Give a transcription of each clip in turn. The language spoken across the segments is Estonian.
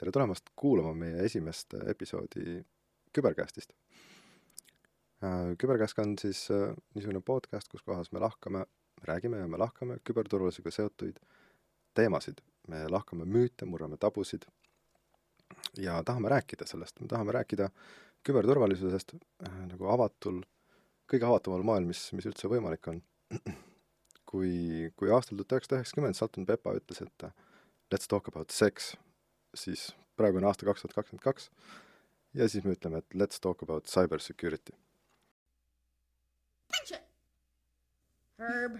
tere tulemast kuulama meie esimest episoodi Kübercastist. Äh, Kübercast on siis äh, niisugune podcast, kus kohas me lahkame, räägime ja me lahkame küberturvalisusega seotuid teemasid. me lahkame müüte, murrame tabusid ja tahame rääkida sellest, me tahame rääkida küberturvalisusest äh, nagu avatul, kõige avatumal moel, mis, mis üldse võimalik on. kui, kui aastal tuhat üheksasada üheksakümmend Salton Pepa ütles, et let's talk about sex, siis praegu on aasta kaks tuhat kakskümmend kaks ja siis me ütleme, et let's talk about cyber security. Herb.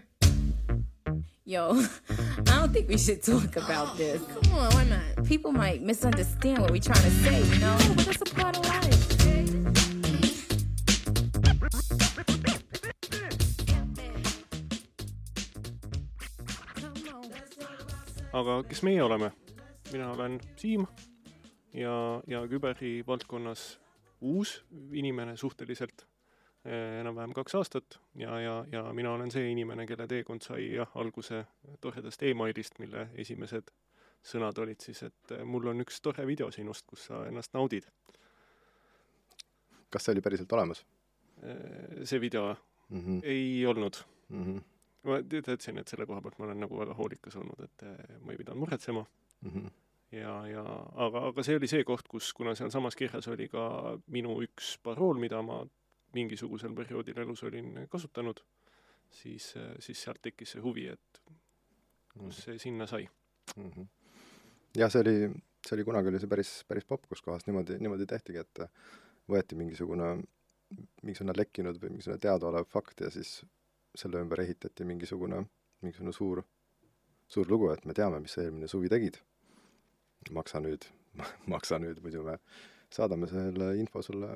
Yo, I don't think we should talk about this. Come on, why not? People might misunderstand what we're trying to say, you know? But that's a part of life. aga kes meie oleme? Mina olen Siim ja, ja küberi valdkonnas uus inimene suhteliselt, eh, enam-vähem kaks aastat ja, ja, ja mina olen see inimene, kelle teekond sai jah, alguse toredast emailist, mille esimesed sõnad olid siis, et eh, mul on üks tore video sinust, kus sa ennast naudid. kas see oli päriselt olemas Eh, see video mm? -hmm. ei olnud. Mm -hmm. ma teadsin, et selle koha pealt ma olen nagu väga hoolikas olnud, et ma ei pidanud muretsema Mm -hmm. ja, ja aga, aga see oli see koht, kus, kuna sealsamas kirjas oli ka minu üks parool, mida ma mingisugusel perioodil elus olin kasutanud, siis, siis sealt tekkis see huvi, et kus see sinna sai. mm -hmm. jah, see oli, see oli kunagi oli see päris, päris popp, kus kohas niimoodi, niimoodi tehtigi, et võeti mingisugune, mingisugune lekkinud või mingisugune teadaolev fakt ja siis selle ümber ehitati mingisugune, mingisugune suur, suur lugu, et me teame, mis sa eelmine suvi tegid. Maksa nüüd, maksa nüüd, muidu me saadame selle info sulle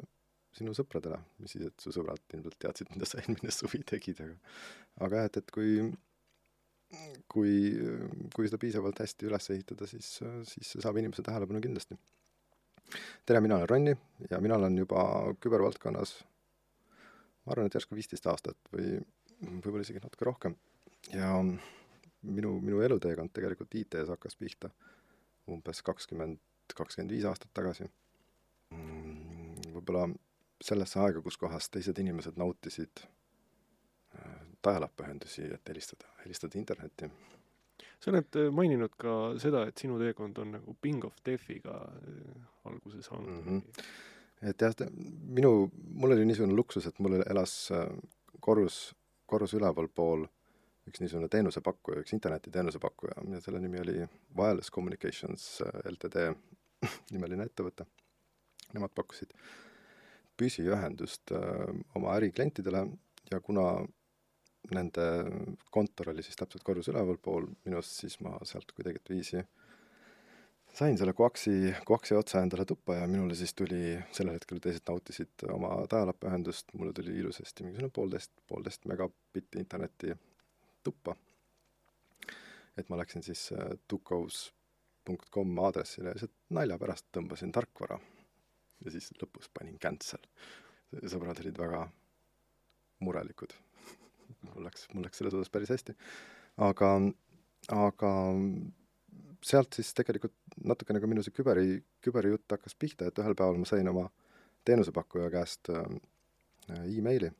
sinu sõpradele, mis siis, et su sõbrad ilmselt teadsid, mida sa eelmine suvi tegid, aga aga jah, et, et kui kui, kui seda piisavalt hästi üles ehitada, siis, siis see saab inimese tähelepanu kindlasti. tere, mina olen Ronni ja mina olen juba kübervaldkonnas, ma arvan, et järsku viisteist aastat või võib-olla isegi natuke rohkem. ja minu, minu eluteekond tegelikult IT-s hakkas pihta umbes kakskümmend, kakskümmend viis aastat tagasi. võib-olla sellesse aega, kus kohas teised inimesed nautisid dial-up-ühendusi, et helistada, helistada internetti. sa oled äh, maininud ka seda, et sinu teekond on nagu Bing of Defiga äh, alguse saanud mm. -hmm. et jah, minu, mul oli niisugune luksus, et mul elas äh, korrus, korrus ülevalpool üks niisugune teenusepakkuja, üks internetiteenuse pakkuja ja selle nimi oli Wireless Communications LTD nimeline ettevõte. Nemad pakkusid püsiühendust öö, oma äriklientidele ja kuna nende kontor oli siis täpselt korruse ülevalpool minust, siis ma sealt kuidagi viisi sain selle koaksi, koaksi otsa endale tuppa ja minule siis tuli sellel hetkel teised nautisid oma dial-up ühendust, mulle tuli ilusasti mingisugune poolteist, poolteist megabitti internetti tuppa. et ma läksin siis tukaus.com aadressile ja lihtsalt nalja pärast tõmbasin tarkvara ja siis lõpus panin cancel. sõbrad olid väga murelikud mul läks, mul läks selles osas päris hästi. aga, aga sealt siis tegelikult natukene ka minu see küberi, küberijutt hakkas pihta, et ühel päeval ma sain oma teenusepakkuja käest äh, emaili.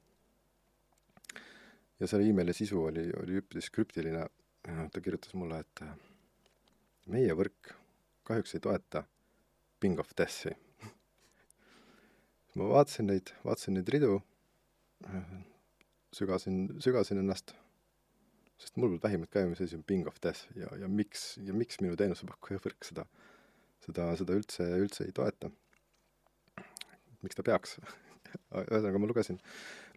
Ja selle emaili sisu oli, oli üpris krüptiline. ta kirjutas mulle, et äh, meie võrk kahjuks ei toeta Bing of Death'i ma vaatasin neid, vaatasin neid ridu sügasin, sügasin ennast, sest mul polnud vähimat ka, mis asi on Bing of Death ja, ja miks, ja miks minu teenusepakkuja võrk seda, seda, seda üldse, üldse ei toeta. miks ta peaks ühesõnaga ma lugesin,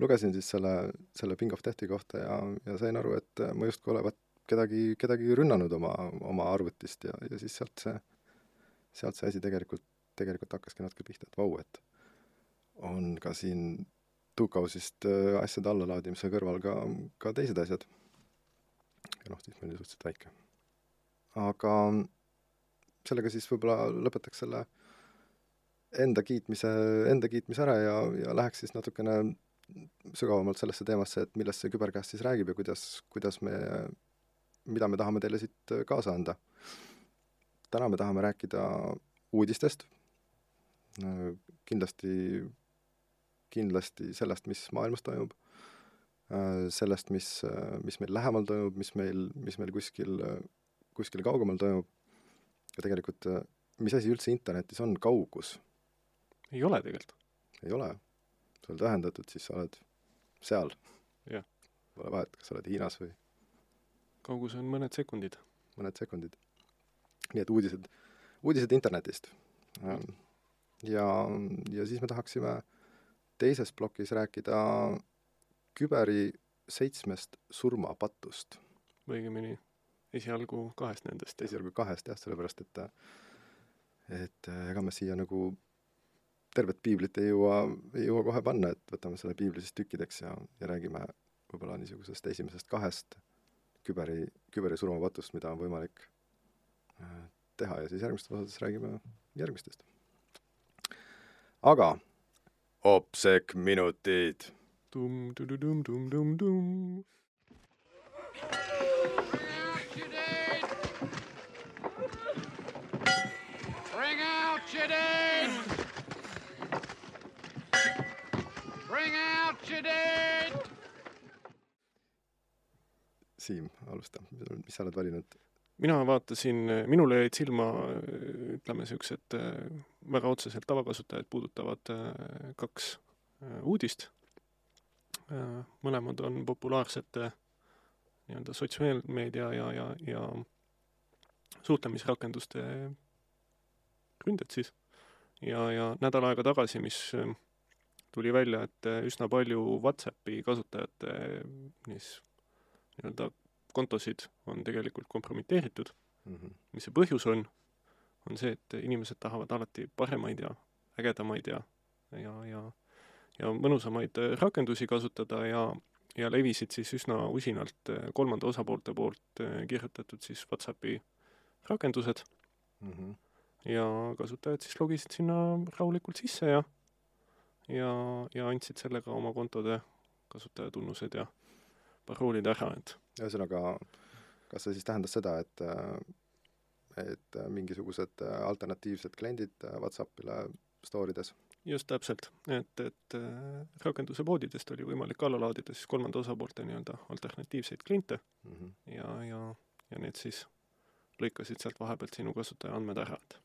lugesin siis selle, selle Bing of Deathi kohta ja, ja sain aru, et ma justkui olevat kedagi, kedagi rünnanud oma, oma arvutist ja, ja siis sealt see, sealt see asi tegelikult, tegelikult hakkaski natuke pihta, et vau, et on ka siin Tuukausist äh, asjade allalaadimise kõrval ka, ka teised asjad. ja noh, siis meil oli suhteliselt väike. aga sellega siis võib-olla lõpetaks selle enda kiitmise, enda kiitmise ära ja, ja läheks siis natukene sügavamalt sellesse teemasse, et millest see küberkäest siis räägib ja kuidas, kuidas me, mida me tahame teile siit kaasa anda. täna me tahame rääkida uudistest, kindlasti, kindlasti sellest, mis maailmas toimub, sellest, mis, mis meil lähemal toimub, mis meil, mis meil kuskil, kuskil kaugemal toimub, ja tegelikult mis asi üldse internetis on kaugus? Ei ole tegelikult. ei ole. sa oled ühendatud, siis sa oled seal. Pole vahet, kas sa oled Hiinas või kaugus on mõned sekundid. mõned sekundid. nii et uudised, uudised internetist. ja, ja siis me tahaksime teises plokis rääkida küberi seitsmest surmapatust. õigemini esialgu kahest nendest. esialgu kahest jah, sellepärast et et ega me siia nagu tervet piiblit ei jõua, ei jõua kohe panna, et võtame selle piibli siis tükkideks ja, ja räägime võib-olla niisugusest esimesest kahest küberi, küberi surmapatust, mida on võimalik teha ja siis järgmistes osades räägime järgmistest. aga Opsek minutid. tum-tududum-tum-tum-tum. Bring out your dead! Bring out dead! Siim, alusta, mis sa oled valinud? mina vaatasin, minule jäid silma ütleme, niisugused väga otseselt tavakasutajaid puudutavad kaks uudist. mõlemad on populaarsete nii-öelda sotsiaalmeedia ja, ja, ja suhtlemisrakenduste ründed siis. ja, ja nädal aega tagasi, mis tuli välja, et üsna palju Whatsappi kasutajate niis nii-öelda kontosid on tegelikult kompromiteeritud mm. -hmm. mis see põhjus on, on see, et inimesed tahavad alati paremaid ja ägedamaid ja, ja, ja, ja mõnusamaid rakendusi kasutada ja, ja levisid siis üsna usinalt kolmanda osapoolte poolt kirjutatud siis Whatsappi rakendused Mm -hmm. ja kasutajad siis logisid sinna rahulikult sisse ja, ja, ja andsid sellega oma kontode kasutajatunnused ja paroolid ära, et ühesõnaga, kas see siis tähendas seda, et et mingisugused alternatiivsed kliendid Whatsappile story des? just täpselt, et, et rakenduse poodidest oli võimalik alla laadida siis kolmanda osapoolte nii-öelda alternatiivseid kliente mm -hmm. ja, ja, ja need siis lõikasid sealt vahepealt sinu kasutaja andmed ära, et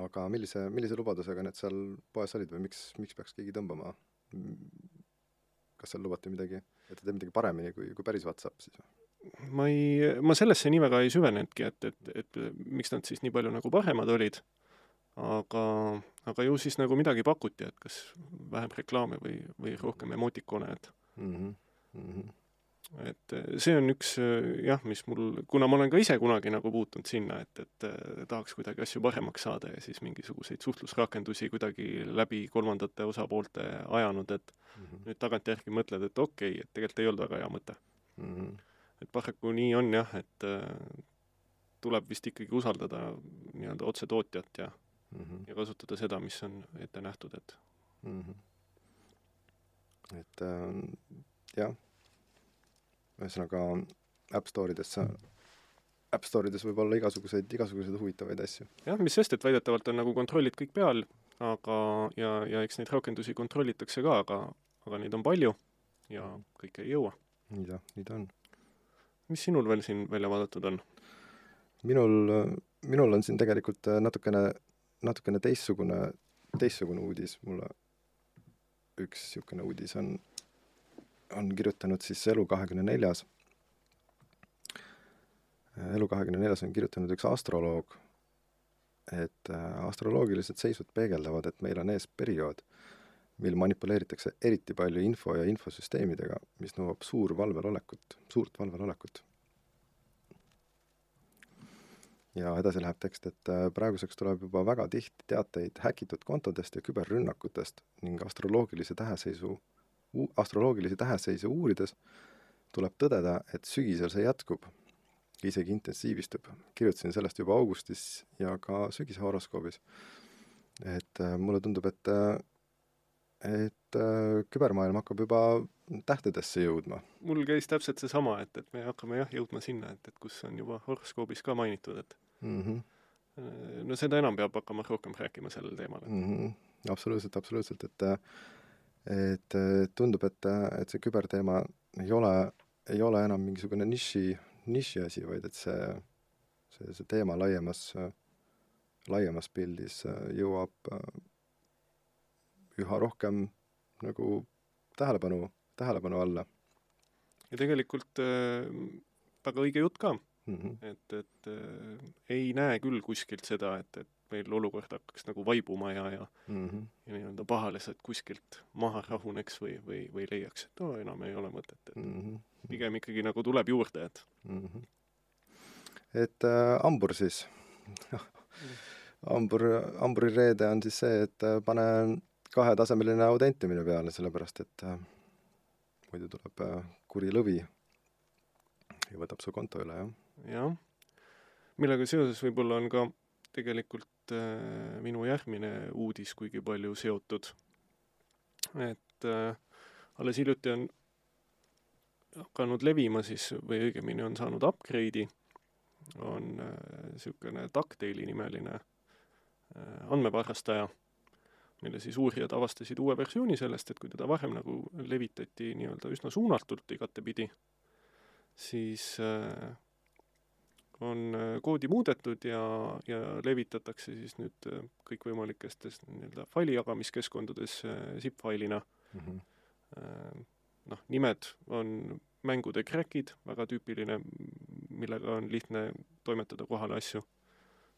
aga millise, millise lubadusega need seal poes olid või miks, miks peaks keegi tõmbama? kas seal lubati midagi, et ta teeb midagi paremini kui, kui päris Whatsapp siis või? ma ei, ma sellesse nii väga ei süvenenudki, et, et, et miks nad siis nii palju nagu paremad olid, aga, aga ju siis nagu midagi pakuti, et kas vähem reklaame või, või rohkem emotikone, et mm -hmm. Mm -hmm. Et see on üks jah, mis mul, kuna ma olen ka ise kunagi nagu puutunud sinna, et, et tahaks kuidagi asju paremaks saada ja siis mingisuguseid suhtlusrakendusi kuidagi läbi kolmandate osapoolte ajanud, et Mm -hmm. nüüd tagantjärgi mõtled, et okei okay,, et tegelikult ei olnud väga hea mõte. Mm -hmm. et paraku nii on jah, et tuleb vist ikkagi usaldada nii-öelda otse tootjat ja Mm -hmm. ja kasutada seda, mis on ette nähtud, et mm. -hmm. et äh, jah, ühesõnaga App Store ides, App Store ides võib olla igasuguseid, igasuguseid huvitavaid asju. jah, mis sest, et väidetavalt on nagu kontrollid kõik peal, aga, ja, ja eks neid rakendusi kontrollitakse ka, aga, aga neid on palju ja kõike ei jõua. nii ta, nii ta on. mis sinul veel siin välja vaadatud on? minul, minul on siin tegelikult natukene, natukene teistsugune, teistsugune uudis, mulle üks niisugune uudis on, on kirjutanud siis Elu kahekümne neljas. elu kahekümne neljas on kirjutanud üks astroloog, et astroloogilised seisud peegeldavad, et meil on ees periood, mil manipuleeritakse eriti palju info ja infosüsteemidega, mis nõuab suur valvelolekut, suurt valvelolekut ja edasi läheb tekst, et praeguseks tuleb juba väga tihti teateid häkitud kontodest ja küberrünnakutest ning astroloogilise täheseisu, astroloogilisi täheseise uurides tuleb tõdeda, et sügisel see jätkub, isegi intensiivistub. kirjutasin sellest juba augustis ja ka sügishoroskoobis. et mulle tundub, et, et kübermaailm hakkab juba tähtedesse jõudma. mul käis täpselt seesama, et, et me hakkame jah, jõudma sinna, et, et kus on juba horoskoobis ka mainitud, et mm -hmm. no seda enam peab hakkama rohkem rääkima sellel teemal. mm. -hmm. absoluutselt, absoluutselt, et et tundub, et, et see küberteema ei ole, ei ole enam mingisugune niši, niši asi, vaid et see, see, see teema laiemas, laiemas pildis äh, jõuab äh, üha rohkem nagu tähelepanu, tähelepanu alla ja tegelikult äh, väga õige jutt ka, mm. -hmm. et, et äh, ei näe küll kuskilt seda, et, et meil olukord hakkaks nagu vaibuma ja, ja Mm -hmm. ja nii-öelda pahalised kuskilt maha rahuneks või, või, või leiaks, et no enam ei ole mõtet, et Mm -hmm. pigem ikkagi nagu tuleb juurde, et mm. -hmm. et äh, hambur siis hambur, hamburireede on siis see, et äh, pane kahetasemeline autentimine peale, sellepärast et äh, muidu tuleb äh, kuri lõvi ja võtab su konto üle, jah. jah, millega seoses võib-olla on ka tegelikult minu järgmine uudis kuigi palju seotud. et äh, alles hiljuti on hakanud levima siis või õigemini on saanud upgrade'i, on niisugune äh, Ducktaili nimeline äh, andmevarrastaja, mille siis uurijad avastasid uue versiooni sellest, et kui teda varem nagu levitati nii-öelda üsna suunatult igatepidi, siis äh, on äh, koodi muudetud ja, ja levitatakse siis nüüd äh, kõikvõimalikestes nii-öelda faili jagamiskeskkondades äh, zip-failina. Mhm. noh, nimed on mängude crack'id, väga tüüpiline, millega on lihtne toimetada kohale asju.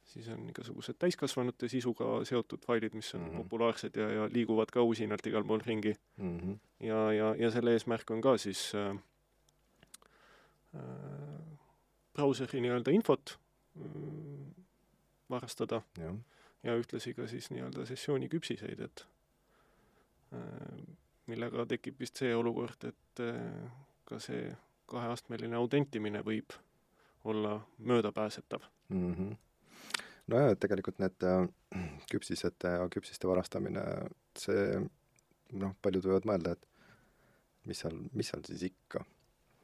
siis on igasugused täiskasvanute sisuga seotud failid, mis on mm. -hmm. populaarsed ja, ja liiguvad ka usinalt igal pool ringi Mhm. ja, ja, ja selle eesmärk on ka siis äh, äh, brauseri nii-öelda infot äh, varastada jah, ja ühtlasi ka siis nii-öelda sessiooni küpsiseid, et äh, millega tekib vist see olukord, et äh, ka see kaheastmeline autentimine võib olla möödapääsetav. Mhm. nojah, et tegelikult need äh, küpsisete ja küpsiste varastamine, see noh, paljud võivad mõelda, et mis seal, mis seal siis ikka,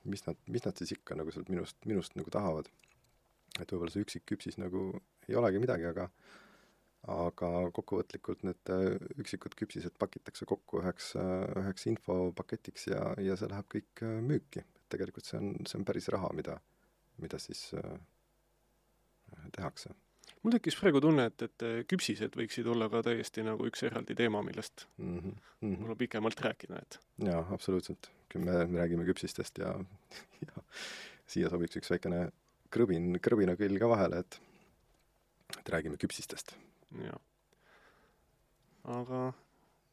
mis nad, mis nad siis ikka nagu sealt minust, minust nagu tahavad. et võib-olla see üksik küpsis nagu ei olegi midagi, aga aga kokkuvõtlikult need äh, üksikud küpsised pakitakse kokku üheks, üheks infopaketiks ja, ja see läheb kõik äh, müüki. tegelikult see on, see on päris raha, mida, mida siis äh, tehakse mul tekkis praegu tunne, et, et äh, küpsised võiksid olla ka täiesti nagu üks eraldi teema, millest mm. -hmm. Mm -hmm. võib-olla pikemalt rääkida, et jaa, absoluutselt. me räägime küpsistest ja, ja siia sobiks üks väikene krõbin, krõbinakõll ka vahele, et et räägime küpsistest. jah. aga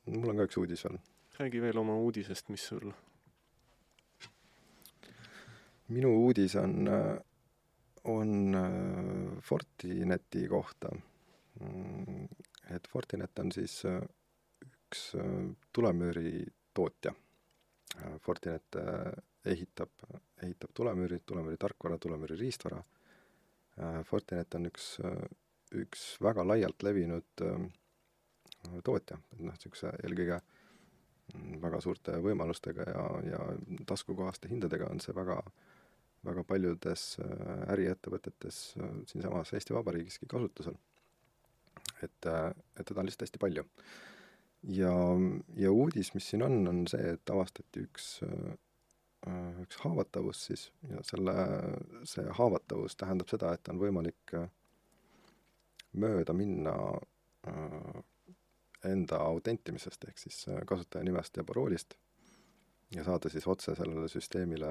mul on ka üks uudis veel. räägi veel oma uudisest, mis sul minu uudis on, on äh, Fortineti kohta. et Fortinet on siis äh, üks äh, tulemüüri tootja. Fortinet äh, ehitab, ehitab tulemüüri, tulemüüri tarkvara, tulemüüri riistvara. Fortinet on üks, üks väga laialt levinud äh, tootja, et noh, niisuguse eelkõige mm, väga suurte võimalustega ja, ja taskukohaste hindadega on see väga, väga paljudes äh, äriettevõtetes äh, siinsamas Eesti Vabariigiski kasutusel. et, et teda on lihtsalt hästi palju. ja, ja uudis, mis siin on, on see, et avastati üks, üks haavatavus siis ja selle, see haavatavus tähendab seda, et on võimalik äh, mööda minna äh, enda autentimisest ehk siis äh, kasutajanimest ja paroolist ja saada siis otse sellele süsteemile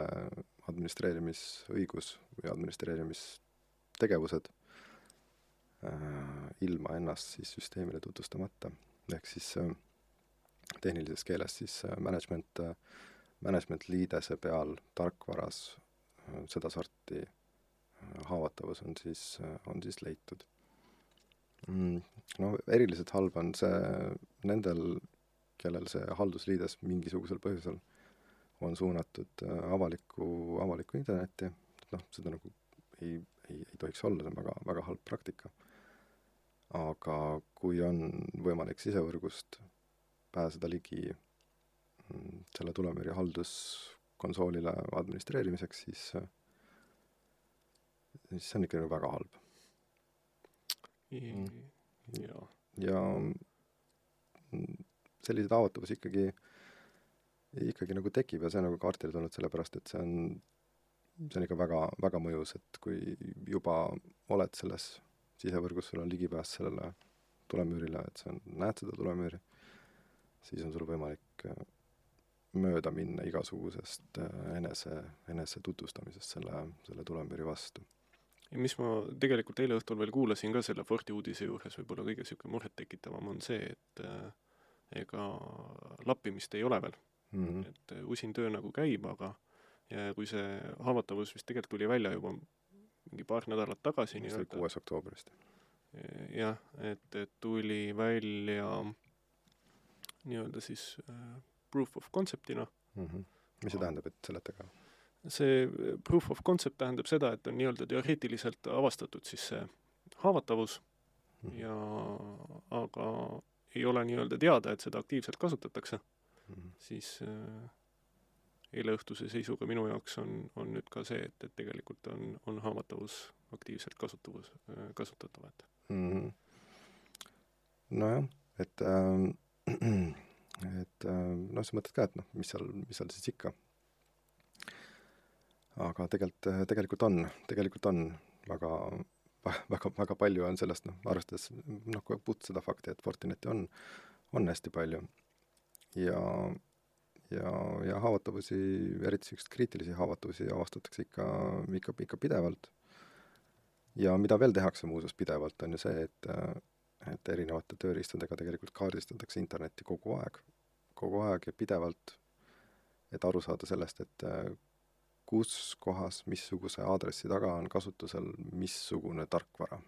administreerimisõigus või administreerimistegevused äh, ilma ennast siis süsteemile tutvustamata. ehk siis äh, tehnilises keeles siis äh, management äh,, management liidese peal tarkvaras äh, sedasorti äh, haavatavus on siis äh,, on siis leitud mm,. no eriliselt halb on see nendel, kellel see haldusliides mingisugusel põhjusel on suunatud äh, avalikku, avalikku internetti, et noh, seda nagu ei, ei, ei tohiks olla, see on väga, väga halb praktika. aga kui on võimalik sisevõrgust pääseda ligi mm, selle tulemüüri halduskonsoolile administreerimiseks, siis, siis see on ikka nagu väga halb. jaa, ja mm, selliseid haavatavusi ikkagi, ikkagi nagu tekib ja see on nagu kaardile tulnud sellepärast, et see on, see on ikka väga, väga mõjus, et kui juba oled selles sisevõrgus, sul on ligipääs sellele tulemüürile, et sa näed seda tulemüüri, siis on sul võimalik äh, mööda minna igasugusest äh, enese, enese tutvustamisest selle, selle tulemüüri vastu. ja mis ma tegelikult eile õhtul veel kuulasin ka selle Forti uudise juures, võib-olla kõige niisugune murettekitavam on see, et äh, ega lappimist ei ole veel Mm -hmm. et äh, usin töö nagu käib, aga ja kui see haavatavus vist tegelikult tuli välja juba mingi paar nädalat tagasi see oli kuues oktoobrist. jah, et, et tuli välja nii-öelda siis äh, proof of concept'ina. Mm -hmm. mis see tähendab, et seleta ka? see äh, proof of concept tähendab seda, et on nii-öelda teoreetiliselt avastatud siis see haavatavus Mhm. ja aga ei ole nii-öelda teada, et seda aktiivselt kasutatakse. Siis äh, eileõhtuse seisuga minu jaoks on, on nüüd ka see, et, et tegelikult on, on haavatavus aktiivselt kasutavus, kasutatav, et mm. -hmm. nojah, et ähm, et ähm, noh, sa mõtled ka, et noh, mis seal, mis seal siis ikka. aga tegelikult, tegelikult on, tegelikult on väga, väga, väga palju on sellest, noh, arvestades noh, puht seda fakti, et Fortineti on, on hästi palju. Ja, ja, ja haavatavusi, eriti niisuguseid kriitilisi haavatavusi avastatakse ikka, ikka, ikka pidevalt ja mida veel tehakse muuseas pidevalt, on ju see, et et erinevate tööriistadega tegelikult kaardistatakse internetti kogu aeg, kogu aeg ja pidevalt, et aru saada sellest, et kus kohas, missuguse aadressi taga on kasutusel missugune tarkvara.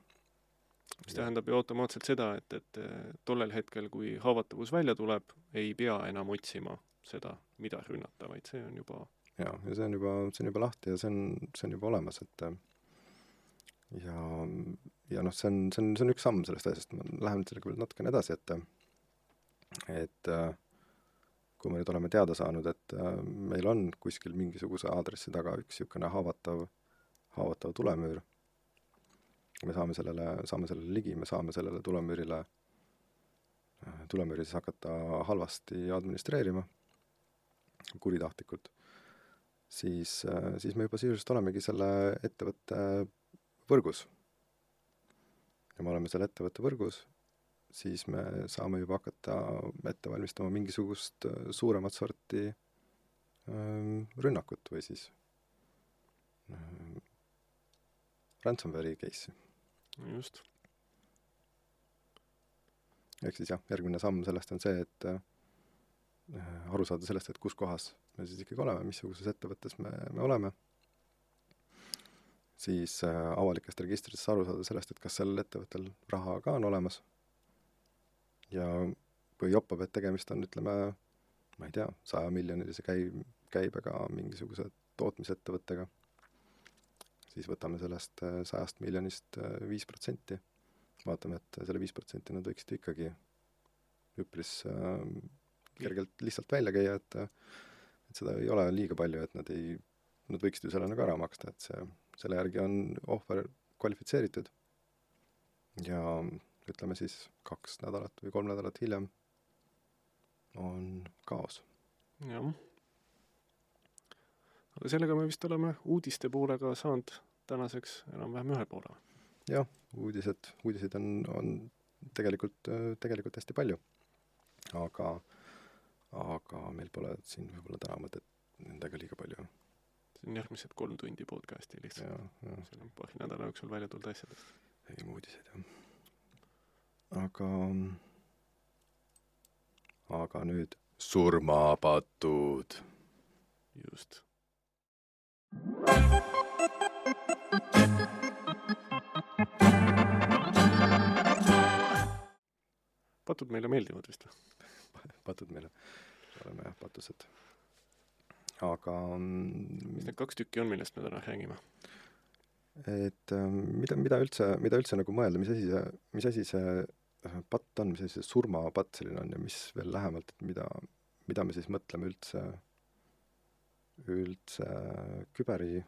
Mis tähendab ju automaatselt seda, et, et tollel hetkel, kui haavatavus välja tuleb, ei pea enam otsima seda, mida rünnata, vaid see on juba jaa, ja see on juba, see on juba lahti ja see on, see on juba olemas, et ja, ja noh, see on, see on, see on üks samm sellest asjast, ma lähen sellega veel natukene edasi, et et kui me nüüd oleme teada saanud, et meil on kuskil mingisuguse aadressi taga üks niisugune haavatav, haavatav tulemüür, me saame sellele, saame sellele ligi, me saame sellele tulemüürile, tulemüüri siis hakata halvasti administreerima, kuritahtlikult, siis, siis me juba sisuliselt olemegi selle ettevõtte võrgus. ja me oleme selle ettevõtte võrgus, siis me saame juba hakata ette valmistama mingisugust suuremat sorti rünnakut või siis ransomware'i case'i. just. ehk siis jah, järgmine samm sellest on see, et aru saada sellest, et kus kohas me siis ikkagi oleme, missuguses ettevõttes me, me oleme siis äh, avalikest registritest aru saada sellest, et kas sellel ettevõttel raha ka on olemas. ja kui joppab, et tegemist on, ütleme, ma ei tea, sajamiljonilise käi-, käibega mingisuguse tootmisettevõttega, siis võtame sellest sajast miljonist viis protsenti. vaatame, et selle viis protsenti nad võiksid ikkagi üpris äh, kergelt lihtsalt välja käia, et et seda ei ole liiga palju, et nad ei, nad võiksid ju selle nagu ära maksta, et see selle järgi on ohver kvalifitseeritud. ja ütleme siis kaks nädalat või kolm nädalat hiljem on kaos. jah. aga sellega me vist oleme uudiste poolega saanud tänaseks enam-vähem ühele poole. jah, uudised, uudiseid on, on tegelikult, tegelikult hästi palju. aga, aga meil pole siin võib-olla täna mõtet nendega liiga palju see on järgmised kolm tundi podcasti lihtsalt. seal on paari nädala jooksul välja tulnud asjadest. ei uudiseid, jah. aga, aga nüüd surmapatud. just. Patud meile meeldivad vist patud meile, oleme jah, patused aga mis need kaks tükki on, millest me täna räägime? et mida, mida üldse, mida üldse nagu mõelda, mis asi see, mis asi see patt on, mis asi see surmapatt selline on ja mis veel lähemalt, et mida, mida me siis mõtleme üldse, üldse küberi,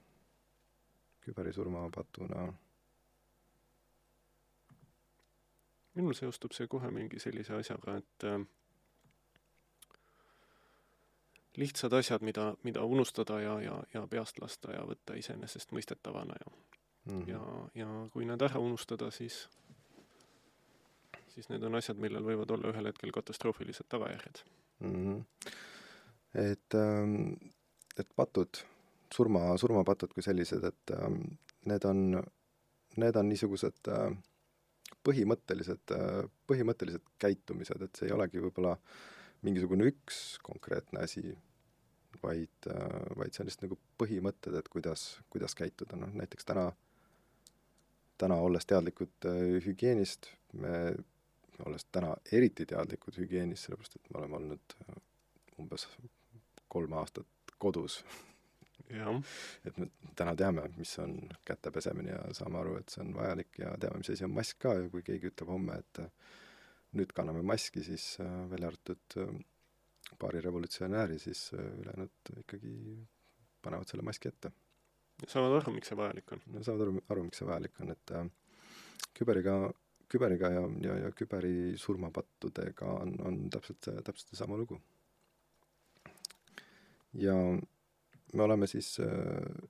küberisurmapatuna? Minul seostub see kohe mingi sellise asjaga, et äh, lihtsad asjad, mida, mida unustada ja, ja, ja peast lasta ja võtta iseenesestmõistetavana ja mm, -hmm. ja, ja kui need ära unustada, siis, siis need on asjad, millel võivad olla ühel hetkel katastroofilised tagajärjed mm. -hmm. et, ähm, et patud, surma, surmapatud kui sellised, et ähm, need on, need on niisugused äh, põhimõttelised, äh, põhimõttelised käitumised, et see ei olegi võib-olla mingisugune üks konkreetne asi, vaid, äh, vaid see on lihtsalt nagu põhimõtted, et kuidas, kuidas käituda, noh näiteks täna, täna olles teadlikud hügieenist, me, olles täna eriti teadlikud hügieenist, sellepärast et me oleme olnud umbes kolm aastat kodus et me täna teame, mis on käte pesemine ja saame aru, et see on vajalik ja teame, mis asi on mask ka ja kui keegi ütleb homme, et nüüd kanname maski, siis äh, välja arvatud äh, paari revolutsionääri, siis äh, ülejäänud ikkagi panevad selle maski ette. saavad aru, miks see vajalik on? no saavad aru, aru, miks see vajalik on, et äh, küberiga, küberiga ja, ja, ja küberi surmapattudega on, on täpselt, täpselt seesama lugu. ja me oleme siis äh,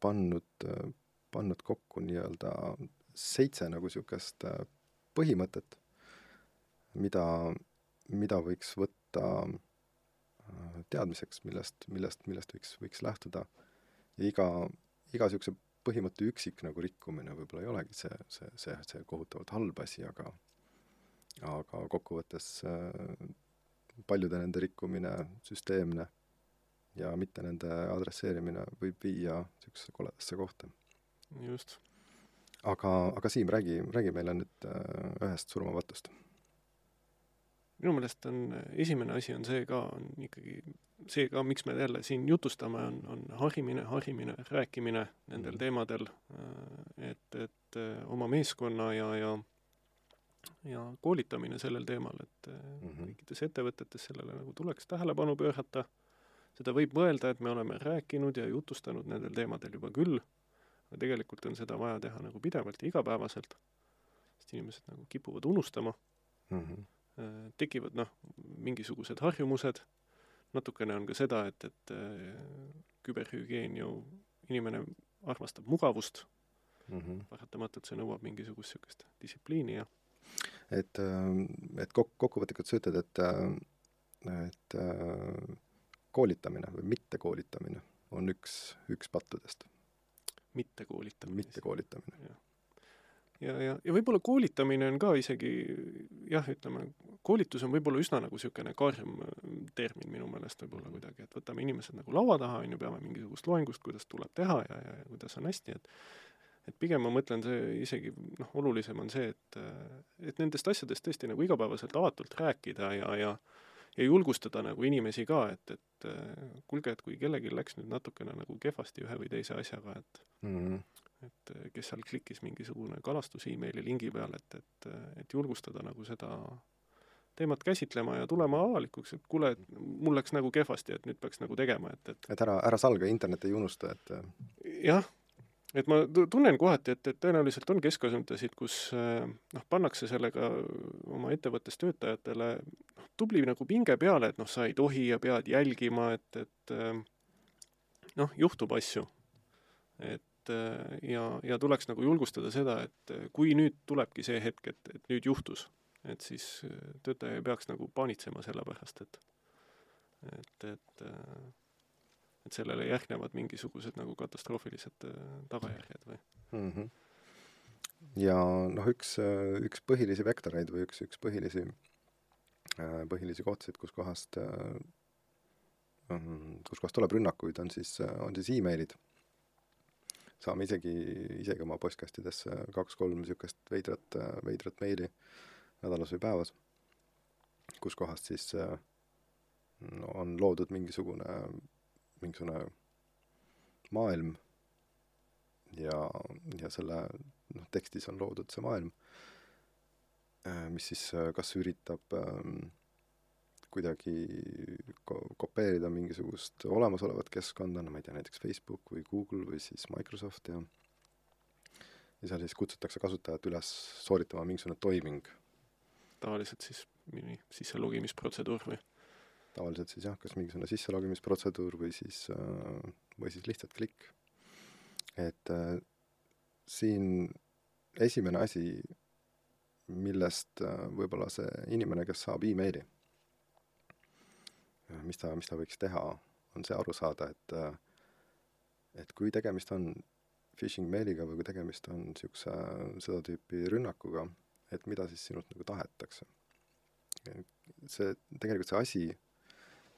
pannud, äh, pannud kokku nii-öelda seitse nagu niisugust äh, põhimõtet, mida, mida võiks võtta teadmiseks, millest, millest, millest võiks, võiks lähtuda. ja iga, iga niisuguse põhimõtte üksik nagu rikkumine võib-olla ei olegi see, see, see, see kohutavalt halb asi, aga aga kokkuvõttes paljude nende rikkumine, süsteemne ja mitte nende adresseerimine võib viia niisugusesse koledasse kohta. just. aga, aga Siim, räägi, räägi meile nüüd äh, ühest surmapatust. minu meelest on, esimene asi on see ka, on ikkagi see ka, miks me jälle siin jutustame, on, on harimine, harimine, rääkimine nendel mm. teemadel, äh, et, et äh, oma meeskonna ja, ja ja koolitamine sellel teemal, et mm -hmm. kõikides ettevõtetes sellele nagu tuleks tähelepanu pöörata seda võib mõelda, et me oleme rääkinud ja jutustanud nendel teemadel juba küll, aga tegelikult on seda vaja teha nagu pidevalt ja igapäevaselt, sest inimesed nagu kipuvad unustama mm, -hmm. tekivad noh, mingisugused harjumused, natukene on ka seda, et, et äh, küberhügieen ju, inimene armastab mugavust mm, -hmm. paratamatult see nõuab mingisugust niisugust distsipliini ja et, äh, et kok-, kokkuvõtlikult sa ütled, et et koolitamine või mittekoolitamine on üks, üks pattudest. mittekoolitamine. mittekoolitamine. ja, ja, ja, ja võib-olla koolitamine on ka isegi jah, ütleme, koolitus on võib-olla üsna nagu niisugune karm äh, termin minu meelest võib-olla kuidagi, et võtame inimesed nagu laua taha, on ju, peame mingisugust loengust, kuidas tuleb teha ja, ja, ja kuidas on hästi, et et pigem ma mõtlen, see isegi noh, olulisem on see, et, äh, et nendest asjadest tõesti nagu igapäevaselt avatult rääkida ja, ja ja julgustada nagu inimesi ka, et, et äh, kuulge, et kui kellelgi läks nüüd natukene nagu kehvasti ühe või teise asjaga, et mm -hmm. et äh, kes seal klikkis mingisugune kalastus emaili lingi peale, et, et, et julgustada nagu seda teemat käsitlema ja tulema avalikuks, et kuule, et mul läks nagu kehvasti, et nüüd peaks nagu tegema, et, et et ära, ära salga, internet ei unusta, et jah, et ma tunnen kohati, et, et tõenäoliselt on keskkasutusid, kus eh, noh, pannakse sellega oma ettevõttes töötajatele noh, tubli nagu pinge peale, et noh, sa ei tohi ja pead jälgima, et, et eh, noh, juhtub asju. et eh, ja, ja tuleks nagu julgustada seda, et kui nüüd tulebki see hetk, et, et nüüd juhtus, et siis töötaja ei peaks nagu paanitsema selle pärast, et et, et et sellele järgnevad mingisugused nagu katastroofilised äh, tagajärjed või mm? -hmm. ja noh, üks, äh, üks põhilisi vektoreid või üks, üks põhilisi, äh, põhilisi kohtasid, kuskohast, mm, kuskohast tuleb rünnakuid, on siis, on siis emailid. saame isegi, isegi oma postkastidesse kaks-kolm niisugust veidrat, veidrat meili nädalas või päevas, kuskohast siis no, on loodud mingisugune mingisugune maailm ja, ja selle noh, tekstis on loodud see maailm, äh, mis siis äh, kas üritab ähm, kuidagi ko-, kopeerida mingisugust olemasolevat keskkonda, no ma ei tea, näiteks Facebook või Google või siis Microsoft ja ja seal siis kutsutakse kasutajat üles sooritama mingisugune toiming. tavaliselt siis mingi sisselogimisprotseduur või? Tavaliselt siis jah, kas mingisugune sisselogimisprotseduur või siis, äh, või siis lihtsalt klikk. et äh, siin esimene asi, millest äh, võib-olla see inimene, kes saab emaili, mis ta, mis ta võiks teha, on see aru saada, et et kui tegemist on phishing meiliga või kui tegemist on niisuguse seda tüüpi rünnakuga, et mida siis sinult nagu tahetakse. see, tegelikult see asi,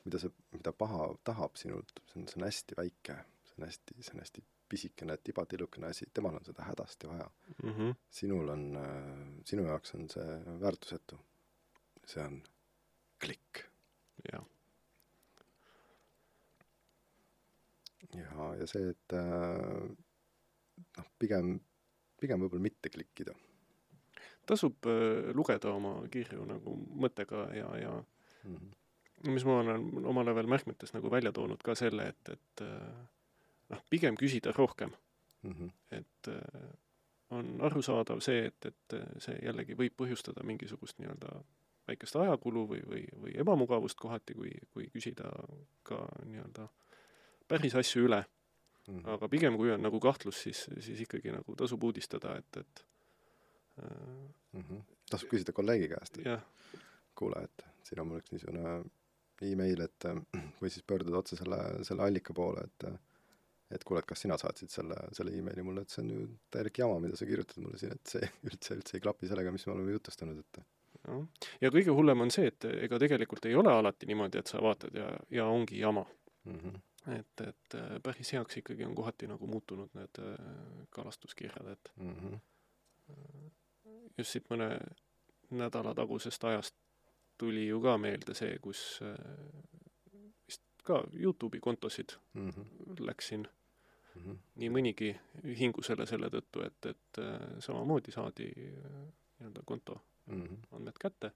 mida see, mida paha tahab sinult, see on, see on hästi väike, see on hästi, see on hästi pisikene, tibatillukene asi, temal on seda hädasti vaja mm. -hmm. sinul on, sinu jaoks on see väärtusetu. see on klikk. jah. ja, ja see, et äh, noh, pigem, pigem võib-olla mitte klikkida. tasub äh, lugeda oma kirju nagu mõttega ja, ja mm -hmm. Mis ma olen omale veel märkmetes nagu välja toonud ka selle, et, et äh, noh, pigem küsida rohkem Mm -hmm. et äh, on arusaadav see, et, et äh, see jällegi võib põhjustada mingisugust nii-öelda väikest ajakulu või, või, või ebamugavust kohati, kui, kui küsida ka nii-öelda päris asju üle. Mm -hmm. aga pigem, kui on nagu kahtlus, siis, siis ikkagi nagu tasub uudistada, et, et mm -hmm. tasub küsida kolleegi käest, et kuule, et siin on mul üks niisugune email, et või siis pöörduda otse selle, selle allika poole, et et kuule, et kas sina saatsid selle, selle emaili mulle, et see on ju täielik jama, mida sa kirjutad mulle siin, et see üldse, üldse ei klapi sellega, mis me oleme jutustanud, et jah. ja kõige hullem on see, et ega tegelikult ei ole alati niimoodi, et sa vaatad ja, ja ongi jama. mm -hmm. et, et äh, päris heaks ikkagi on kohati nagu muutunud need äh, kalastuskirjad, et Mm -hmm. just siit mõne nädala tagusest ajast tuli ju ka meelde see, kus äh, vist ka Youtube'i kontosid Mm -hmm. läksin Mm -hmm. nii mõnigi hingusele selle tõttu, et, et äh, samamoodi saadi äh, nii-öelda konto Mm -hmm. andmed kätte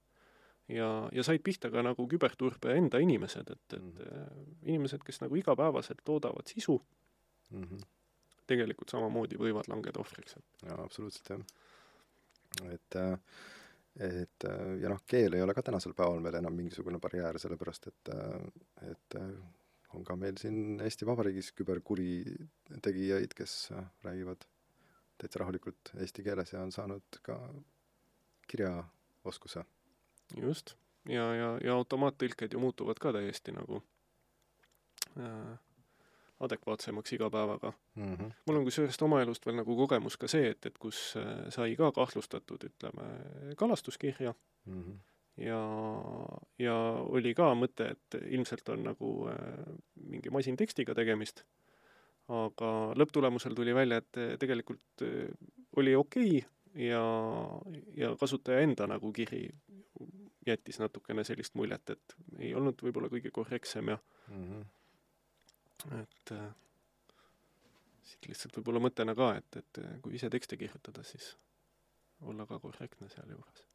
ja, ja said pihta ka nagu küberturbe enda inimesed, et, et Mhm. äh, inimesed, kes nagu igapäevaselt toodavad sisu, Mm -hmm. tegelikult samamoodi võivad langeda ohvriks, jaa, absoluutselt jah. et äh, et äh, ja noh, keel ei ole ka tänasel päeval veel enam mingisugune barjäär, sellepärast et äh, et äh, on ka meil siin Eesti Vabariigis küberkuritegijaid, kes räägivad täitsa rahulikult eesti keeles ja on saanud ka kirjaoskuse. just. ja, ja, ja automaattõlked ju muutuvad ka täiesti nagu äh, adekvaatsemaks iga päevaga. Mm -hmm. mul on kusjuures oma elust veel nagu kogemus ka see, et, et kus äh, sai ka kahtlustatud, ütleme, kalastuskirja Mm -hmm. ja, ja oli ka mõte, et ilmselt on nagu äh, mingi masintekstiga tegemist, aga lõpptulemusel tuli välja, et äh, tegelikult äh, oli okei okay ja, ja kasutaja enda nagu kiri jättis natukene sellist muljet, et ei olnud võib-olla kõige korrektsem ja Mm -hmm. Et äh, siit lihtsalt võib-olla mõttena ka, et, et äh, kui ise tekste kirjutada, siis olla ka korrektne sealjuures.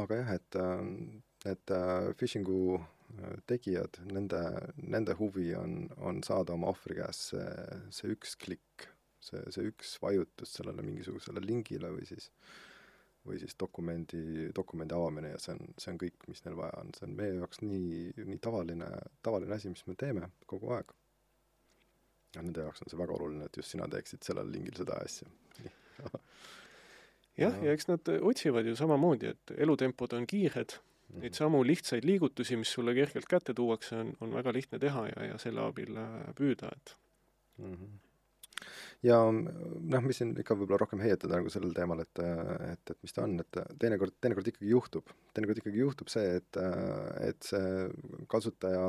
aga jah, et, äh, et äh, phishing'u äh, tegijad, nende, nende huvi on, on saada oma ohvri käest see, see üks klikk, see, see üks vajutus sellele mingisugusele lingile või siis, või siis dokumendi, dokumendi avamine ja see on, see on kõik, mis neil vaja on, see on meie jaoks nii, nii tavaline, tavaline asi, mis me teeme kogu aeg. Ja nende jaoks on see väga oluline, et just sina teeksid sellel lingil seda asja. jah, ja eks nad otsivad ju samamoodi, et elutempod on kiired, neid samu lihtsaid liigutusi, mis sulle kergelt kätte tuuakse, on, on väga lihtne teha ja, ja selle abil äh, püüda, et Mhm. Ja noh, mis siin ikka võib-olla rohkem heietada nagu sellel teemal, et, et, et mis ta on, et teinekord, teinekord ikkagi juhtub, teinekord ikkagi juhtub see, et, et see kasutaja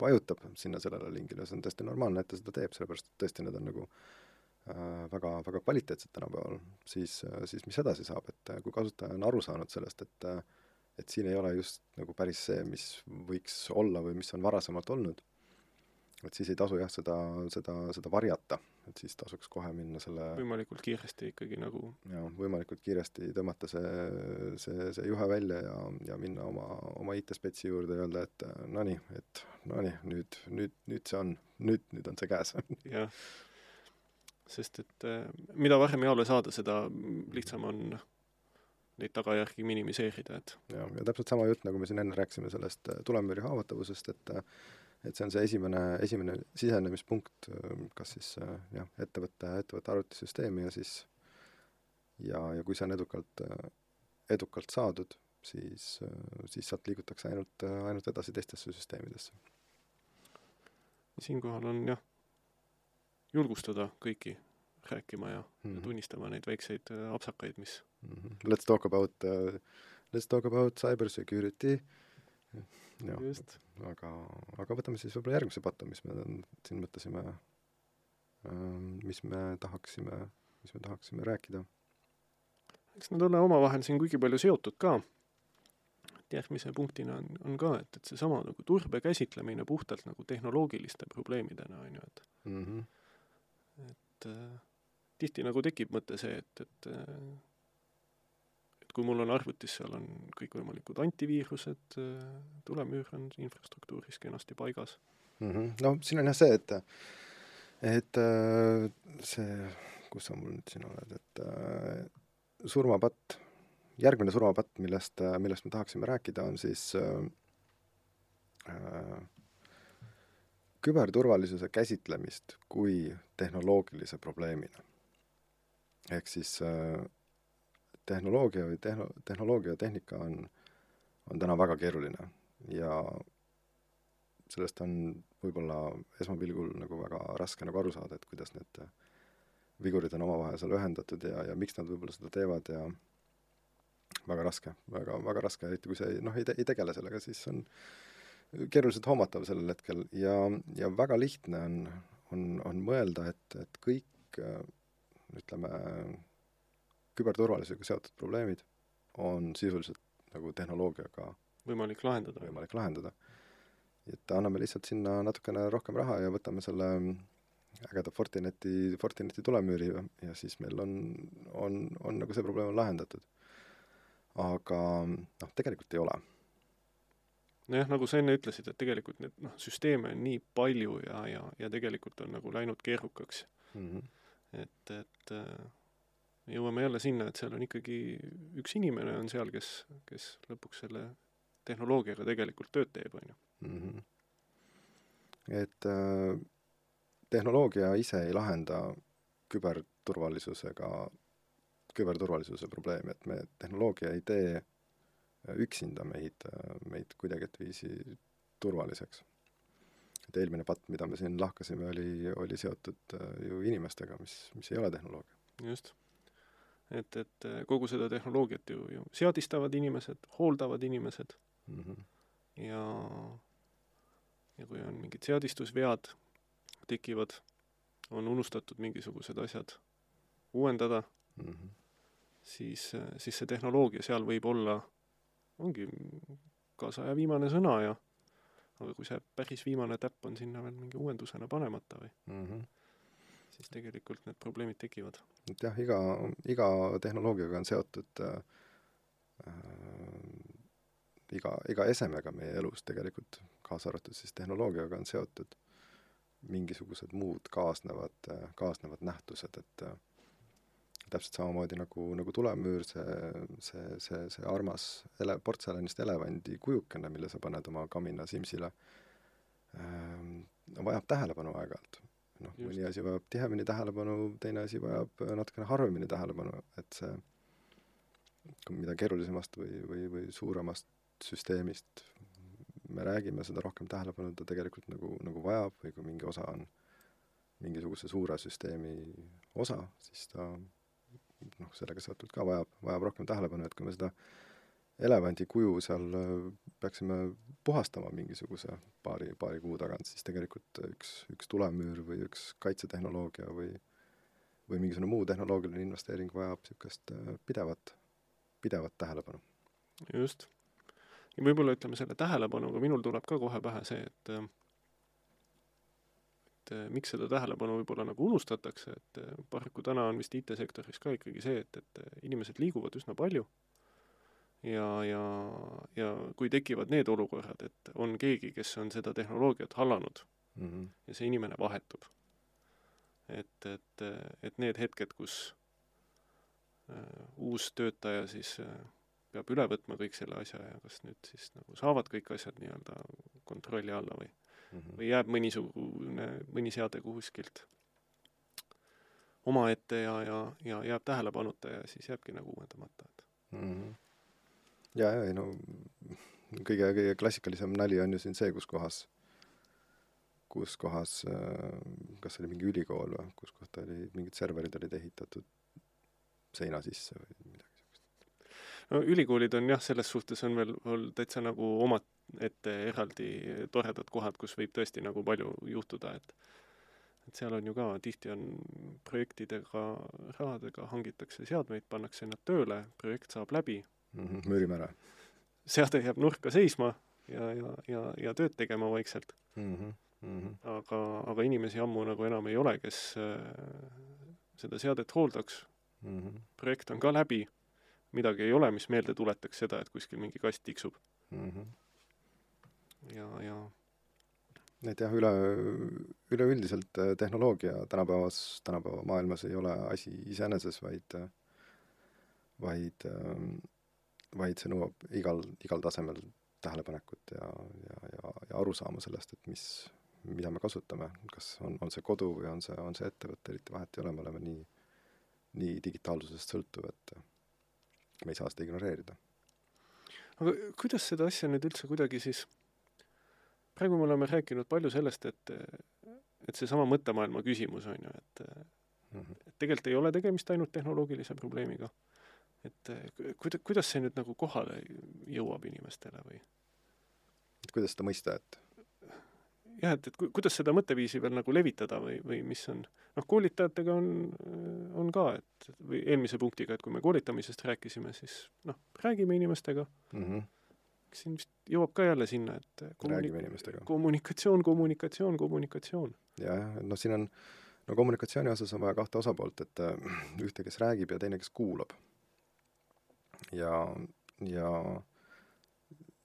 vajutab sinna sellele lingile, see on täiesti normaalne, et ta seda teeb, sellepärast et tõesti need on nagu äh, väga, väga kvaliteetsed tänapäeval, siis, siis mis edasi saab, et kui kasutaja on aru saanud sellest, et et siin ei ole just nagu päris see, mis võiks olla või mis on varasemalt olnud, et siis ei tasu jah, seda, seda, seda varjata, et siis tasuks kohe minna selle võimalikult kiiresti ikkagi nagu ja võimalikult kiiresti tõmmata see, see, see juhe välja ja, ja minna oma, oma IT-spetsi juurde ja öelda, et nonii, et nonii, nüüd, nüüd, nüüd see on, nüüd, nüüd on see käes jah. sest et äh, mida varem jaole saada, seda lihtsam on neid tagajärgi minimiseerida, et ja, ja täpselt sama jutt, nagu me siin enne rääkisime sellest äh, tulemüüri haavatavusest, et äh, et see on see esimene, esimene sisenemispunkt, kas siis jah, ettevõtte, ettevõtte arvutisüsteemi ja siis ja, ja kui see on edukalt, edukalt saadud, siis, siis sealt liigutakse ainult, ainult edasi teistesse süsteemidesse. siinkohal on jah, julgustada kõiki rääkima ja mm Mhm. -hmm. tunnistama neid väikseid äh, apsakaid, mis Mhm. Let's talk about uh,, let's talk about cyber security. Jah, aga, aga võtame siis võib-olla järgmise patu, mis me siin mõtlesime, mis me tahaksime, mis me tahaksime rääkida. eks nad ole omavahel siin kuigi palju seotud ka. et järgmise punktina on, on ka, et, et seesama nagu turbe käsitlemine puhtalt nagu tehnoloogiliste probleemidena, on ju, et mm. -hmm. et äh, tihti nagu tekib mõte see, et, et äh, et kui mul on arvutis, seal on kõikvõimalikud antiviirused äh,, tulemüür on infrastruktuuris kenasti paigas. Mm -hmm. no siin on jah see, et, et äh, see, kus sa mul nüüd siin oled, et äh, surmapatt, järgmine surmapatt, millest, millest me tahaksime rääkida, on siis äh, küberturvalisuse käsitlemist kui tehnoloogilise probleemina. ehk siis äh, tehnoloogia või tehno-, tehnoloogia ja tehnika on, on täna väga keeruline ja sellest on võib-olla esmapilgul nagu väga raske nagu aru saada, et kuidas need vigurid on omavahel seal ühendatud ja, ja miks nad võib-olla seda teevad ja väga raske, väga, väga raske, eriti kui sa ei, noh, ei te-, ei tegele sellega, siis on keeruliselt hoomatav sellel hetkel ja, ja väga lihtne on, on, on mõelda, et, et kõik ütleme, küberturvalisusega seotud probleemid on sisuliselt nagu tehnoloogiaga võimalik lahendada. võimalik lahendada. et anname lihtsalt sinna natukene rohkem raha ja võtame selle ägeda Fortineti, Fortineti tulemüüri ja, siis meil on, on, on nagu see probleem on lahendatud. aga noh, tegelikult ei ole. nojah, nagu sa enne ütlesid, et tegelikult neid noh, süsteeme on nii palju ja, ja, ja tegelikult on nagu läinud keerukaks. Mm -hmm. et, et äh, jõuame jälle sinna, et seal on ikkagi üks inimene on seal, kes, kes lõpuks selle tehnoloogiaga tegelikult tööd teeb, on ju. Mm -hmm. et äh, tehnoloogia ise ei lahenda küberturvalisusega, küberturvalisuse probleemi, et me, tehnoloogia ei tee üksinda meid, meid kuidagiviisi turvaliseks. et eelmine patt, mida me siin lahkasime, oli, oli seotud äh, ju inimestega, mis, mis ei ole tehnoloogia. just. Et, et äh, kogu seda tehnoloogiat ju, ju seadistavad inimesed, hooldavad inimesed mm. -hmm. ja, ja kui on mingid seadistusvead tekivad, on unustatud mingisugused asjad uuendada Mm -hmm. siis, siis see tehnoloogia seal võib olla, ongi kaasaja viimane sõna ja aga kui see päris viimane täpp on sinna veel mingi uuendusena panemata või, Mm -hmm. Siis tegelikult need probleemid tekivad. et jah, iga, iga tehnoloogiaga on seotud äh, äh, iga, iga esemega meie elus tegelikult, kaasa arvatud siis tehnoloogiaga on seotud mingisugused muud kaasnevad, kaasnevad nähtused, et äh, täpselt samamoodi nagu, nagu tulemüür, see, see, see, see armas ele-, portselanist elevandi kujukene, mille sa paned oma kamina simsile äh,, vajab tähelepanu aeg-ajalt. Noh, mõni asi vajab tihemini tähelepanu, teine asi vajab natukene harvemini tähelepanu, et see mida keerulisemast või, või, või suuremast süsteemist me räägime, seda rohkem tähelepanu ta tegelikult nagu, nagu vajab või kui mingi osa on mingisuguse suure süsteemi osa, siis ta noh, sellega seotult ka vajab, vajab rohkem tähelepanu, et kui me seda elevandi kuju seal peaksime puhastama mingisuguse paari, paari kuu tagant, siis tegelikult üks, üks tulemüür või üks kaitsetehnoloogia või või mingisugune muu tehnoloogiline investeering vajab niisugust pidevat, pidevat tähelepanu. just. ja võib-olla ütleme selle tähelepanuga, minul tuleb ka kohe pähe see, et et miks seda tähelepanu võib-olla nagu unustatakse, et paraku täna on vist IT-sektoris ka ikkagi see, et, et inimesed liiguvad üsna palju ja, ja, ja kui tekivad need olukorrad, et on keegi, kes on seda tehnoloogiat hallanud mm -hmm. ja see inimene vahetub, et, et, et need hetked, kus äh, uus töötaja siis äh, peab üle võtma kõik selle asja ja kas nüüd siis nagu saavad kõik asjad nii-öelda kontrolli alla või, Mhm. või jääb mõnisugune, mõni seade kuskilt omaette ja, ja, ja jääb tähelepanuta ja siis jääbki nagu uuendamata, et Mhm. ja, ja ei no kõige, kõige klassikalisem nali on ju siin see, kus kohas, kus kohas, kas see oli mingi ülikool või, kus kohta oli, mingid serverid olid ehitatud seina sisse või midagi sellist. no ülikoolid on jah, selles suhtes on veel, veel täitsa nagu omaette eraldi toredad kohad, kus võib tõesti nagu palju juhtuda, et et seal on ju ka, tihti on projektidega, rahadega hangitakse seadmeid, pannakse nad tööle, projekt saab läbi, müürime ära seade jääb nurka seisma ja, ja, ja, ja tööd tegema vaikselt. mm. -hmm. Mm -hmm. aga, aga inimesi ammu nagu enam ei ole, kes äh, seda seadet hooldaks, Mm -hmm. projekt on ka läbi, midagi ei ole, mis meelde tuletaks seda, et kuskil mingi kast tiksub Mm -hmm. ja, ja et jah, üle, üleüldiselt äh, tehnoloogia tänapäevas, tänapäeva maailmas ei ole asi iseeneses, vaid vaid, vaid see nõuab igal, igal tasemel tähelepanekut ja, ja, ja, ja arusaama sellest, et mis, mida me kasutame, kas on, on see kodu või on see, on see ettevõte, eriti vahet ei ole, me oleme nii, nii digitaalsusest sõltuv, et me ei saa seda ignoreerida. aga kuidas seda asja nüüd üldse kuidagi siis, praegu me oleme rääkinud palju sellest, et et seesama mõttemaailma küsimus on ju, et et tegelikult ei ole tegemist ainult tehnoloogilise probleemiga. Et kuida-, kuidas see nüüd nagu kohale jõuab inimestele või et kuidas seda mõista, et jah, et, et ku- kuidas seda mõtteviisi veel nagu levitada või, või mis on, noh, koolitajatega on, on ka, et või eelmise punktiga, et kui me koolitamisest rääkisime, siis noh, räägime inimestega, mm -hmm. siin vist jõuab ka jälle sinna, et kommuni- räägime inimestega. kommunikatsioon, kommunikatsioon, kommunikatsioon. ja, jah, et noh, siin on, no kommunikatsiooni osas on vaja kahte osapoolt, et äh, ühte, kes räägib ja teine, kes kuulab. ja, ja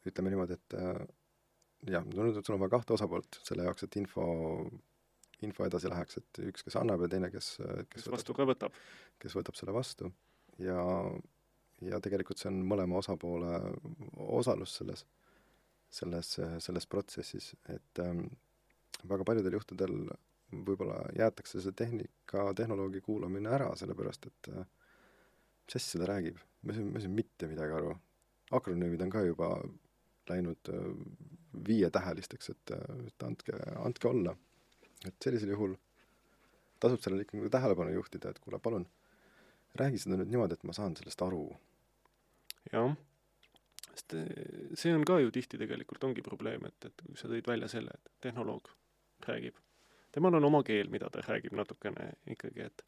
ütleme niimoodi, et äh, jah, sul on vaja kahte osapoolt selle jaoks, et info, info edasi läheks, et üks, kes annab ja teine, kes, kes kes võtab. vastu ka võtab. kes võtab selle vastu. Ja, ja tegelikult see on mõlema osapoole osalus selles, selles, selles protsessis, et ähm, väga paljudel juhtudel võib-olla jäetakse see tehnika, tehnoloogi kuulamine ära, sellepärast et äh, mis asja ta räägib, ma ei saa, ma ei saa mitte midagi aru. akronüümid on ka juba läinud äh, viietähelisteks, et, et andke, andke olla. et sellisel juhul tasub sellele ikka nagu tähelepanu juhtida, et kuule, palun räägi seda nüüd niimoodi, et ma saan sellest aru. jah, sest eh, see on ka ju tihti tegelikult ongi probleem, et, et sa tõid välja selle, et tehnoloog räägib, temal on oma keel, mida ta räägib natukene ikkagi, et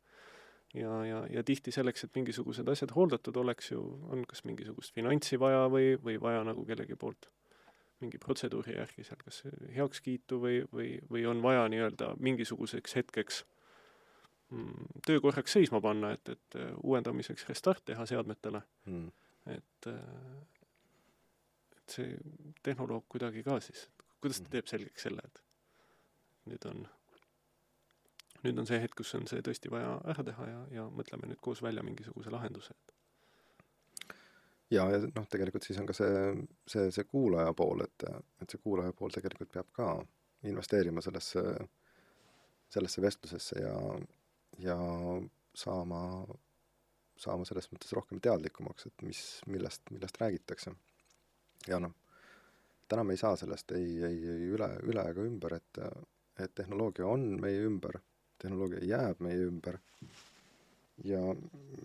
ja, ja, ja tihti selleks, et mingisugused asjad hooldatud oleks ju, on kas mingisugust finantsi vaja või, või vaja nagu kellegi poolt mingi protseduuri järgi seal kas heakskiitu või, või, või on vaja nii-öelda mingisuguseks hetkeks mm, töö korraks seisma panna, et, et eh, uuendamiseks restart teha seadmetele Mm. et, et see tehnoloog kuidagi ka siis, kuidas ta Mhm. teeb selgeks selle, et nüüd on, nüüd on see hetk, kus on see tõesti vaja ära teha ja, ja mõtleme nüüd koos välja mingisuguse lahenduse. ja, ja noh, tegelikult siis on ka see, see, see kuulaja pool, et, et see kuulaja pool tegelikult peab ka investeerima sellesse, sellesse vestlusesse ja, ja saama, saama selles mõttes rohkem teadlikumaks, et mis, millest, millest räägitakse. ja noh, täna me ei saa sellest ei, ei, ei üle, üle ega ümber, et, et tehnoloogia on meie ümber, tehnoloogia jääb meie ümber ja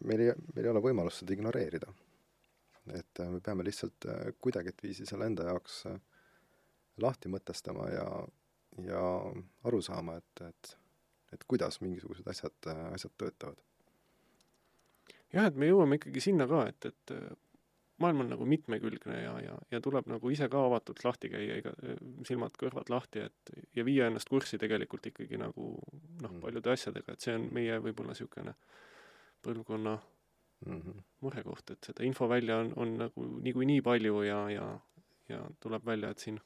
meil ei, meil ei ole võimalust seda ignoreerida et äh, me peame lihtsalt äh, kuidagiviisi selle enda jaoks äh, lahti mõtestama ja, ja aru saama, et, et, et kuidas mingisugused asjad, asjad töötavad. jah, et me jõuame ikkagi sinna ka, et, et maailm on nagu mitmekülgne ja, ja, ja tuleb nagu ise ka avatult lahti käia, iga silmad-kõrvad lahti, et ja viia ennast kurssi tegelikult ikkagi nagu noh Mm., paljude asjadega, et see on meie võib-olla niisugune põlvkonna Mm -hmm. murekoht, et seda infovälja on, on nagu niikuinii nii palju ja, ja, ja tuleb välja, et siin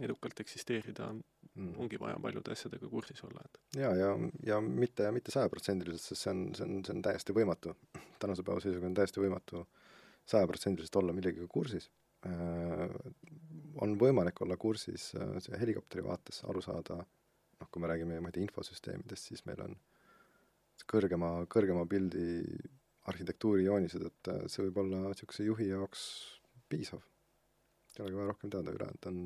edukalt eksisteerida mm. ongi vaja paljude asjadega kursis olla, et ja, ja, ja mitte, mitte sajaprotsendiliselt, sest see on, see on, see on täiesti võimatu. tänase päeva seisuga on täiesti võimatu sajaprotsendiliselt olla millegagi kursis. on võimalik olla kursis äh, see helikopteri vaates, aru saada, noh, kui me räägime, ma ei tea, infosüsteemidest, siis meil on kõrgema, kõrgema pildi arhitektuuri joonised, et äh, see võib olla niisuguse juhi jaoks piisav. ei olegi vaja rohkem teada, ülejäänud on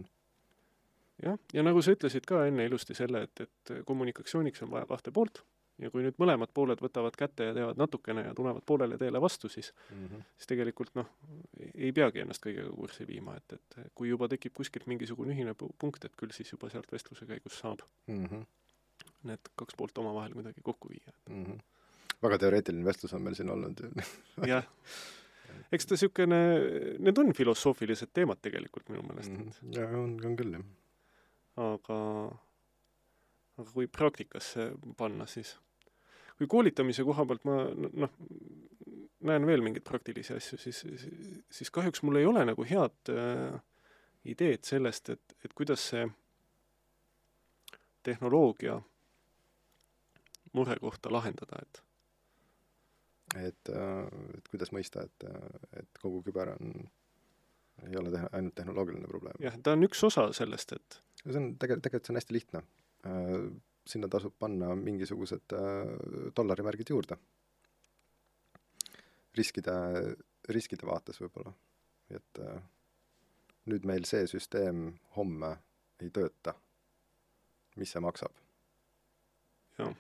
jah, ja nagu sa ütlesid ka enne ilusti selle, et, et kommunikatsiooniks on vaja kahte poolt ja kui nüüd mõlemad pooled võtavad kätte ja teevad natukene ja tulevad poolele teele vastu, siis mm -hmm. siis tegelikult noh, ei peagi ennast kõigega kurssi viima, et, et kui juba tekib kuskilt mingisugune ühine pu- punkt, et küll siis juba sealt vestluse käigus saab Mm -hmm. need kaks poolt omavahel kuidagi kokku viia. mm. -hmm. väga teoreetiline vestlus on meil siin olnud jah, eks ta niisugune, need on filosoofilised teemad tegelikult minu meelest, et Mhm. ja on, on küll jah. aga, aga kui praktikasse panna, siis kui koolitamise koha pealt ma noh, näen veel mingeid praktilisi asju, siis, siis kahjuks mul ei ole nagu head äh, ideed sellest, et, et kuidas see tehnoloogia murekohta lahendada, et et, et kuidas mõista, et, et kogu küber on, ei ole teha, ainult tehnoloogiline probleem. jah, ta on üks osa sellest, et see on tegelikult, tegelikult see on hästi lihtne. Sinna tasub panna mingisugused äh, dollarimärgid juurde. riskide, riskide vaates võib-olla. et äh, nüüd meil see süsteem homme ei tööta. mis see maksab? jah,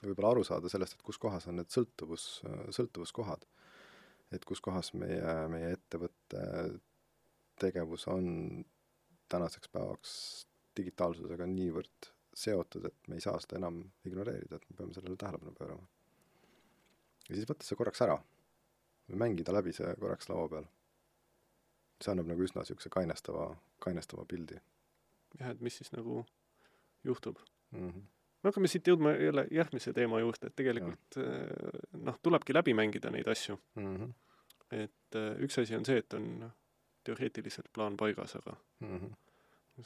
ja võib-olla aru saada sellest, et kus kohas on need sõltuvus, sõltuvuskohad. et kus kohas meie, meie ettevõtte tegevus on tänaseks päevaks digitaalsusega niivõrd seotud, et me ei saa seda enam ignoreerida, et me peame sellele tähelepanu pöörama. ja siis võtta see korraks ära või mängida läbi see korraks laua peal. see annab nagu üsna niisuguse kainestava, kainestava pildi jah, et mis siis nagu juhtub. mm. -hmm. me hakkame siit jõudma jälle järgmise teema juurde, et tegelikult noh, tulebki läbi mängida neid asju. Mm -hmm. et äh, üks asi on see, et on teoreetiliselt plaan paigas, aga Mm -hmm.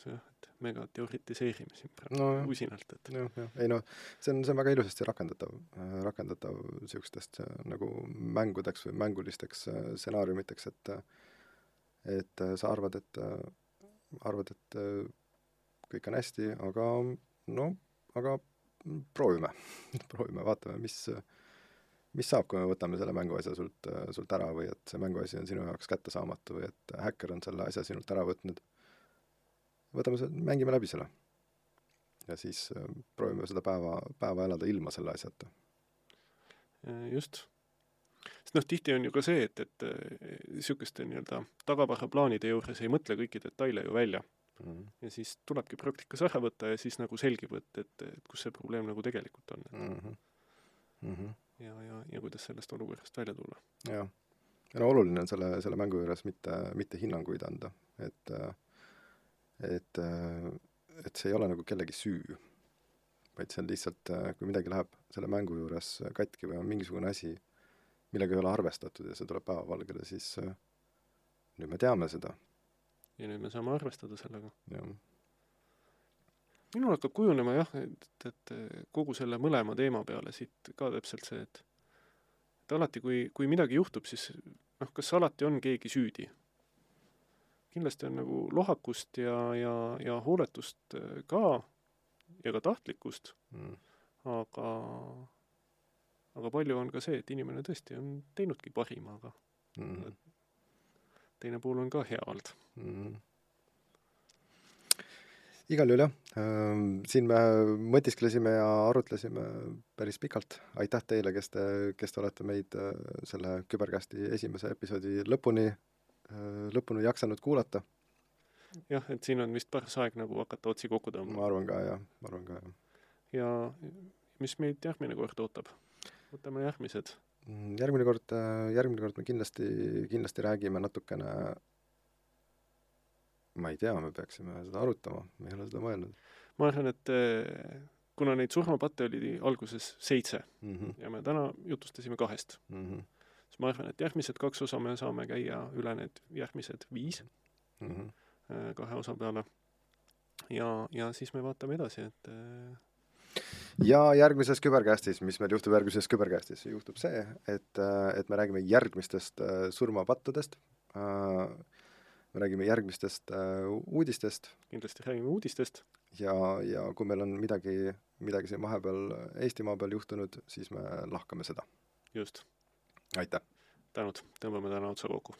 jah, et me ka teoritiseerime siin praegu no usinalt, et jah, jah, ei noh, see on, see on väga ilusasti rakendatav, rakendatav niisugustest äh, nagu mängudeks või mängulisteks äh, stsenaariumiteks, et äh, et äh, sa arvad, et, arvad, et äh, kõik on hästi, aga no, aga proovime, proovime, vaatame, mis mis saab, kui me võtame selle mänguasja sult, sult ära või et see mänguasi on sinu jaoks kättesaamatu või et häkker on selle asja sinult ära võtnud. Võtame selle, mängime läbi selle ja siis äh, proovime seda päeva, päeva elada ilma selle asjata. äh, just. sest noh, tihti on ju ka see, et, et niisuguste nii-öelda tagavaraplaanide juures ei mõtle kõiki detaile ju välja Mhm. ja siis tulebki praktikas ära võtta ja siis nagu selgib, et, et, et kus see probleem nagu tegelikult on et Mhm. ja, ja, ja kuidas sellest olukorrast välja tulla. jah, ja no oluline on selle, selle mängu juures mitte, mitte hinnanguid anda, et et, et see ei ole nagu kellegi süü, vaid see on lihtsalt, kui midagi läheb selle mängu juures katki või on mingisugune asi, millega ei ole arvestatud ja see tuleb päevavalgele, siis äh, nüüd me teame seda, ja nüüd me saame arvestada sellega. jah. minul hakkab kujunema jah, et, et kogu selle mõlema teema peale siit ka täpselt see, et et alati, kui, kui midagi juhtub, siis noh, kas alati on keegi süüdi? Kindlasti on nagu lohakust ja, ja, ja hooletust äh, ka ja ka tahtlikkust, Mm. aga aga palju on ka see, et inimene tõesti on teinudki parima, aga Mm. teine pool on ka hea olnud. mm.. igal juhul jah, siin me mõtisklesime ja arutlesime päris pikalt, aitäh teile, kes te, kes te olete meid äh, selle Küberkästi esimese episoodi lõpuni, lõpuni jaksanud kuulata, jah, et siin on vist paras aeg nagu hakata otsi kokku tõmbama ma arvan ka jah, ma arvan ka jah. ja mis meid järgmine kord ootab? võtame järgmised. Mm, järgmine kord, järgmine kord me kindlasti, kindlasti räägime natukene ma ei tea, me peaksime seda arutama, me ei ole seda mõelnud ma arvan, et eh, kuna neid surmapatte oli alguses seitse mm. -hmm. ja me täna jutustasime kahest, Mm -hmm. Siis ma arvan, et järgmised kaks osa me saame käia üle need järgmised viis Mm -hmm. kahe osa peale. ja, ja siis me vaatame edasi, et äh, ja järgmises küberkästis, mis meil juhtub järgmises küberkästis, juhtub see, et, et me räägime järgmistest äh, surmapattudest, me räägime järgmistest äh, uudistest kindlasti räägime uudistest. ja, ja kui meil on midagi, midagi siin vahepeal Eestimaa peal juhtunud, siis me lahkame seda. just, aitäh! tänud, tõmbame täna otsa kokku